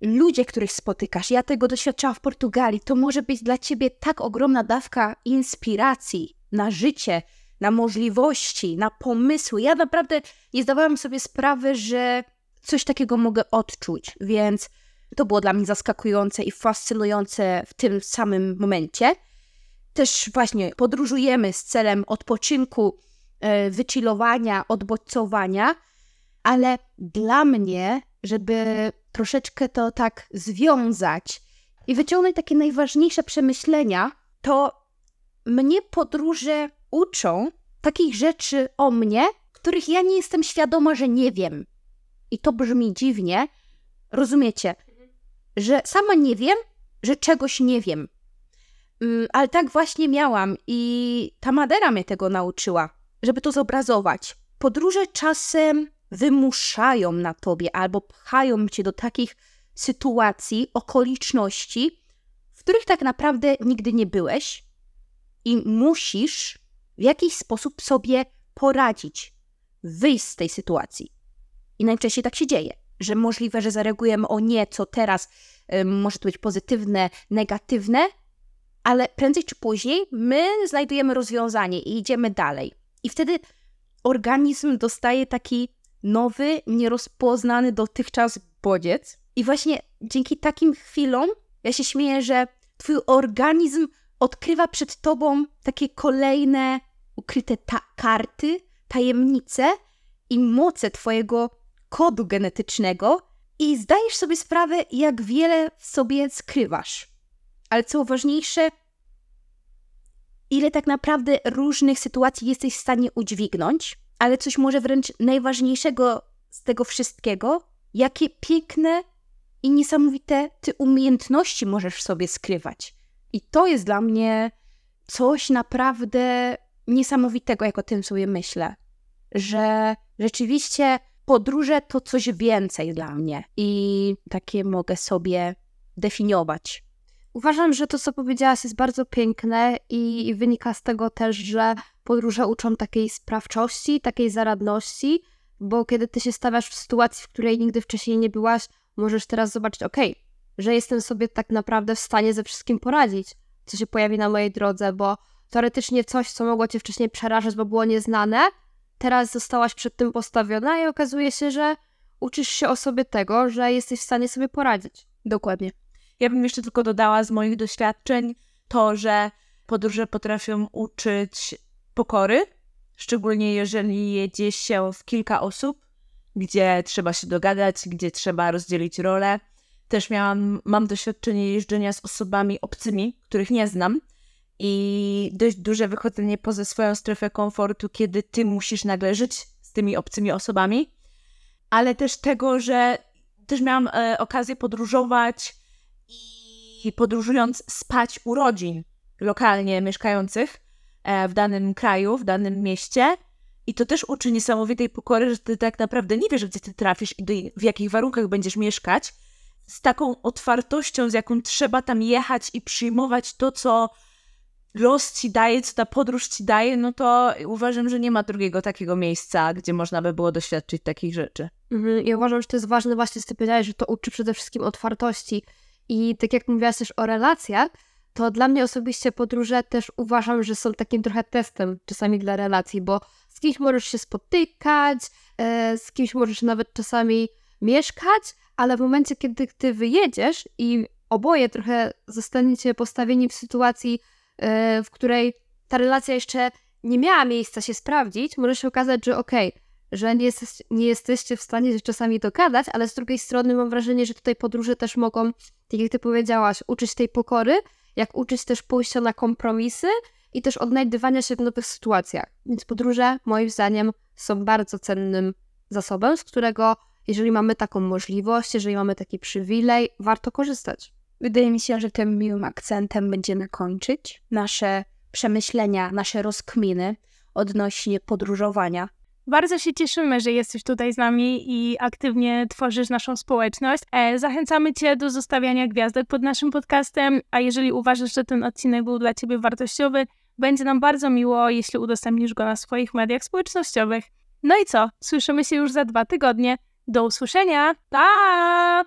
ludzie, których spotykasz. Ja tego doświadczałam w Portugalii. To może być dla ciebie tak ogromna dawka inspiracji, na życie, na możliwości, na pomysły. Ja naprawdę nie zdawałam sobie sprawy, że coś takiego mogę odczuć, więc to było dla mnie zaskakujące i fascynujące w tym samym momencie. Też właśnie podróżujemy z celem odpoczynku, e, wychillowania, odbodźcowania, ale dla mnie, żeby troszeczkę to tak związać i wyciągnąć takie najważniejsze przemyślenia, to mnie podróże uczą takich rzeczy o mnie, których ja nie jestem świadoma, że nie wiem. I to brzmi dziwnie, rozumiecie, że sama nie wiem, że czegoś nie wiem. Mm, ale tak właśnie miałam i ta Madera mnie tego nauczyła, żeby to zobrazować. Podróże czasem wymuszają na tobie albo pchają cię do takich sytuacji, okoliczności, w których tak naprawdę nigdy nie byłeś, i musisz w jakiś sposób sobie poradzić, wyjść z tej sytuacji. I najczęściej tak się dzieje, że możliwe, że zareagujemy o nieco teraz, może to być pozytywne, negatywne, ale prędzej czy później my znajdujemy rozwiązanie i idziemy dalej. I wtedy organizm dostaje taki nowy, nierozpoznany dotychczas bodziec. I właśnie dzięki takim chwilom, ja się śmieję, że twój organizm odkrywa przed tobą takie kolejne ukryte ta karty, tajemnice i moce twojego kodu genetycznego i zdajesz sobie sprawę, jak wiele w sobie skrywasz. Ale co ważniejsze, ile tak naprawdę różnych sytuacji jesteś w stanie udźwignąć, ale coś może wręcz najważniejszego z tego wszystkiego, jakie piękne i niesamowite ty umiejętności możesz w sobie skrywać. I to jest dla mnie coś naprawdę niesamowitego, jak o tym sobie myślę, że rzeczywiście podróże to coś więcej dla mnie i takie mogę sobie definiować. Uważam, że to, co powiedziałaś, jest bardzo piękne i wynika z tego też, że podróże uczą takiej sprawczości, takiej zaradności, bo kiedy ty się stawiasz w sytuacji, w której nigdy wcześniej nie byłaś, możesz teraz zobaczyć, okej, okay, że jestem sobie tak naprawdę w stanie ze wszystkim poradzić, co się pojawi na mojej drodze, bo teoretycznie coś, co mogło cię wcześniej przerażać, bo było nieznane, teraz zostałaś przed tym postawiona i okazuje się, że uczysz się o sobie tego, że jesteś w stanie sobie poradzić. Dokładnie. Ja bym jeszcze tylko dodała z moich doświadczeń to, że podróże potrafią uczyć pokory, szczególnie jeżeli jedzie się w kilka osób, gdzie trzeba się dogadać, gdzie trzeba rozdzielić rolę. Też miałam, mam doświadczenie jeżdżenia z osobami obcymi, których nie znam i dość duże wychodzenie poza swoją strefę komfortu, kiedy ty musisz nagle żyć z tymi obcymi osobami, ale też tego, że też miałam e, okazję podróżować i podróżując spać u rodzin lokalnie mieszkających e, w danym kraju, w danym mieście. I to też uczy niesamowitej pokory, że ty tak naprawdę nie wiesz, gdzie ty trafisz i w jakich warunkach będziesz mieszkać. Z taką otwartością, z jaką trzeba tam jechać i przyjmować to, co los ci daje, co ta podróż ci daje, no to uważam, że nie ma drugiego takiego miejsca, gdzie można by było doświadczyć takich rzeczy. Mhm, ja uważam, że to jest ważne właśnie, co ty powiedziałeś, że to uczy przede wszystkim otwartości. I tak jak mówiłaś też o relacjach, to dla mnie osobiście podróże też uważam, że są takim trochę testem czasami dla relacji, bo z kimś możesz się spotykać, e, z kimś możesz nawet czasami mieszkać, ale w momencie, kiedy ty wyjedziesz i oboje trochę zostaniecie postawieni w sytuacji, e, w której ta relacja jeszcze nie miała miejsca się sprawdzić, może się okazać, że okej, okay, że nie, jesteś, nie jesteście w stanie się czasami dogadać, ale z drugiej strony mam wrażenie, że tutaj podróże też mogą, tak jak ty powiedziałaś, uczyć tej pokory, jak uczyć też pójścia na kompromisy i też odnajdywania się w nowych sytuacjach. Więc podróże, moim zdaniem, są bardzo cennym zasobem, z którego, jeżeli mamy taką możliwość, jeżeli mamy taki przywilej, warto korzystać. Wydaje mi się, że tym miłym akcentem będziemy kończyć nasze przemyślenia, nasze rozkminy odnośnie podróżowania bardzo się cieszymy, że jesteś tutaj z nami i aktywnie tworzysz naszą społeczność. E, zachęcamy Cię do zostawiania gwiazdek pod naszym podcastem, a jeżeli uważasz, że ten odcinek był dla Ciebie wartościowy, będzie nam bardzo miło, jeśli udostępnisz go na swoich mediach społecznościowych. No i co? Słyszymy się już za dwa tygodnie. Do usłyszenia. Pa!